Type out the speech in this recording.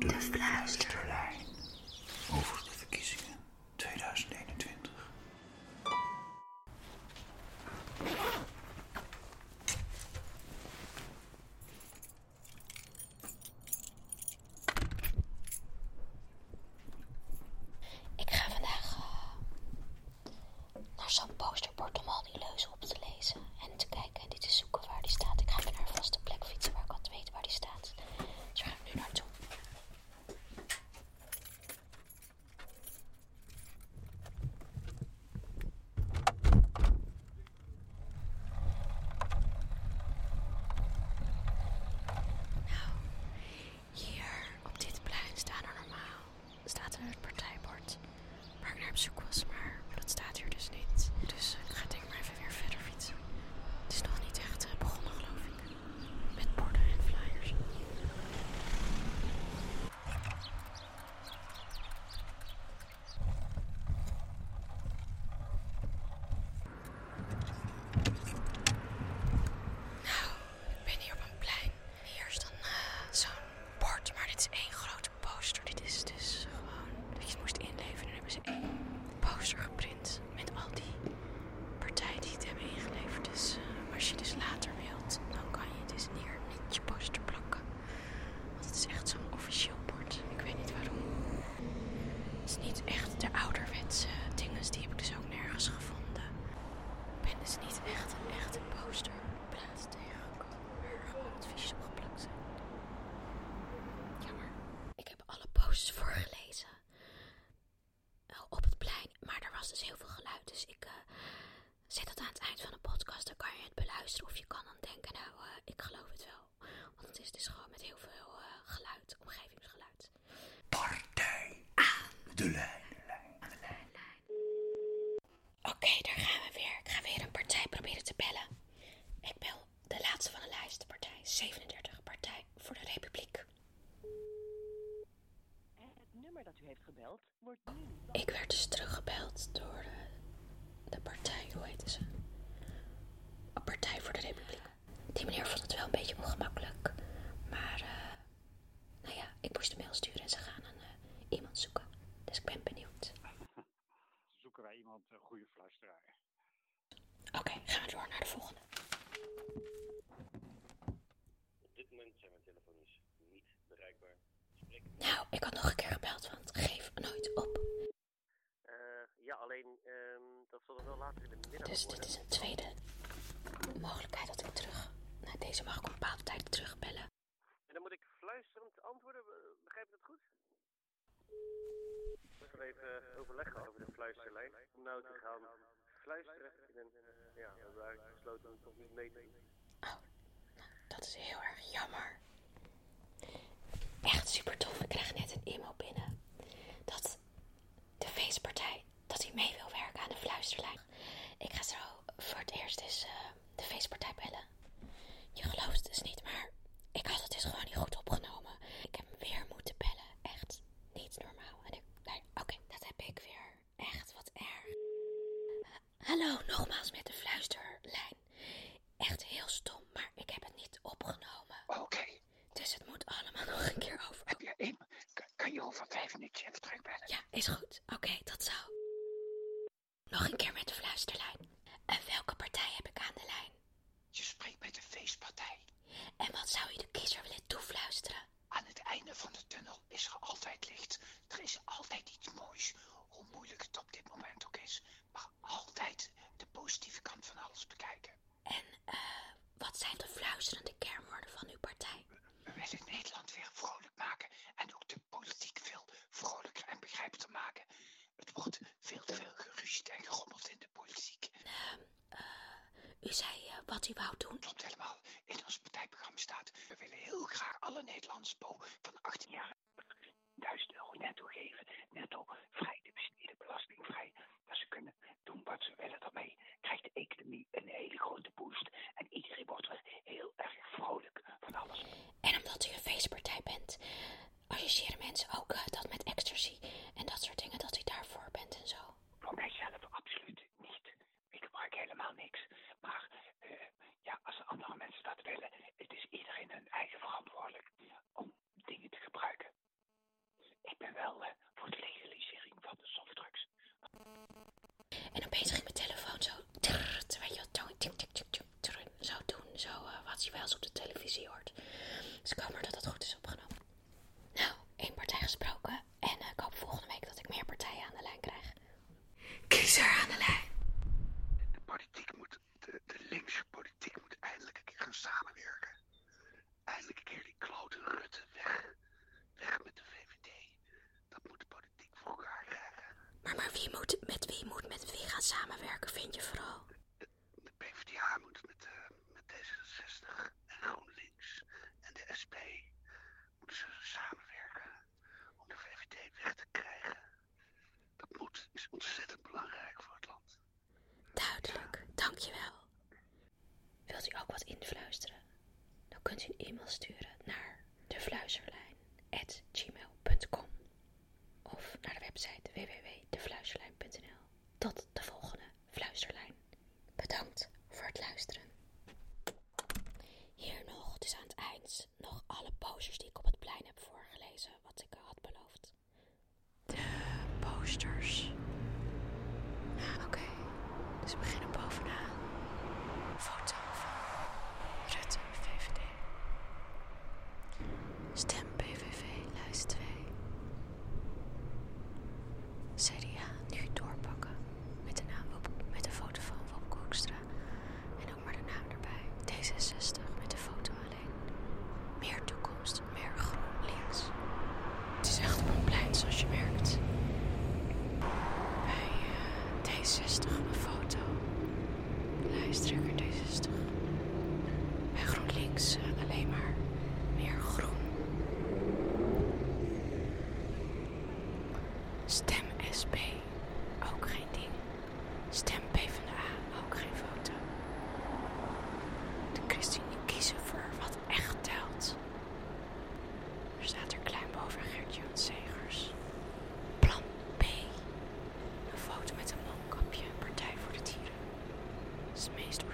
de flash niet echt de ouderwetse dingen. Die heb ik dus ook nergens gevonden. Ik ben dus niet echt een echte posterplaats tegengekomen. Waar gewoon advies op geplakt zijn. Jammer. Ik heb alle posters voorgelezen. Op het plein. Maar er was dus heel veel geluid. Dus ik zit zet dat aan het eind van de podcast. Dan kan je het beluisteren. Of je kan dan denken nou... Eh, ik had nog een keer gebeld, want geef nooit op. Uh, ja, alleen um, dat zal wel later in de middag Dus dit is een tweede mogelijkheid dat ik terug... Deze mag ik een bepaalde tijd terugbellen. En dan moet ik fluisterend antwoorden, eh, begrijp je dat goed? Ik gaan even eh, overleggen over de fluisterlijn. Om nou te gaan fluisteren. En, ja, daar besloten om het niet mee te doen. Oh, nou, dat is heel erg jammer super tof. Ik krijg net een e-mail binnen dat de feestpartij, dat hij mee wil werken aan de fluisterlijn. Ik ga zo voor het eerst eens de feestpartij bellen. Je gelooft het dus niet, maar ik had het dus gewoon niet goed opgenomen. Ik heb hem weer moeten bellen. Echt niet normaal. En ik, nee, oké, dat heb ik weer. Echt, wat erg. Hallo, nogmaals met de fluisterlijn. U eh, hij wat u wou doen. Klopt helemaal. In ons partijprogramma staat... we willen heel graag alle Nederlandse bomen opeens ging mijn telefoon zo. trrr, Weet je wel, tik, tik, tik, tik, trrr, zo doen. Zo eh, wat je wel eens op de televisie hoort. Dus ik hoop maar dat dat goed is opgenomen. Nou, één partij gesproken. En eh, ik hoop volgende week dat ik meer partijen aan de lijn krijg. Kiezer aan de lijn. De politiek moet, de, de linkse politiek moet eindelijk een keer gaan samenwerken. Eindelijk een keer die klote Rutte weg. Weg met de VVD. Dat moet de politiek voor elkaar krijgen. Maar, maar wie moet met wie moet met wie gaan samenwerken, vind je vooral? De PvdA moet met, eh, met D66 en GroenLinks en de SP moeten ze samenwerken om de VVD weg te krijgen. Dat moet is ontzettend belangrijk voor het land. Duidelijk, dankjewel. Wilt u ook wat influisteren? Dan kunt u een e-mail sturen naar defluisterlijn.gmail.com of naar de website www.defluisterlijn.nl. Tot de volgende Fluisterlijn. Luisteren. Hier nog, dus aan het eind, nog alle posters die ik op het plein heb voorgelezen, wat ik had beloofd. De posters. Ah, Oké, dus we beginnen bovenaan. Foto van Rutte, VVD. Stem PVV, lijst 2. CDA nu doorpakken. Met de, naam Wop, met de foto van Wop Koekstra. En ook maar de naam erbij. D66 met de foto alleen. Meer toekomst, meer groen links. Het is echt op een plein zoals je merkt. Bij eh, D60 een foto. Lijsttrekker D60. Bij GroenLinks eh, alleen maar meer groen. Stem SP, ook geen ding. Stem PvdA, ook geen foto. De ChristenUnie kiezen voor wat echt telt. Er staat er klein boven Gert-Jan Segers. Plan B. Een foto met een mondkapje, een partij voor de dieren. Dat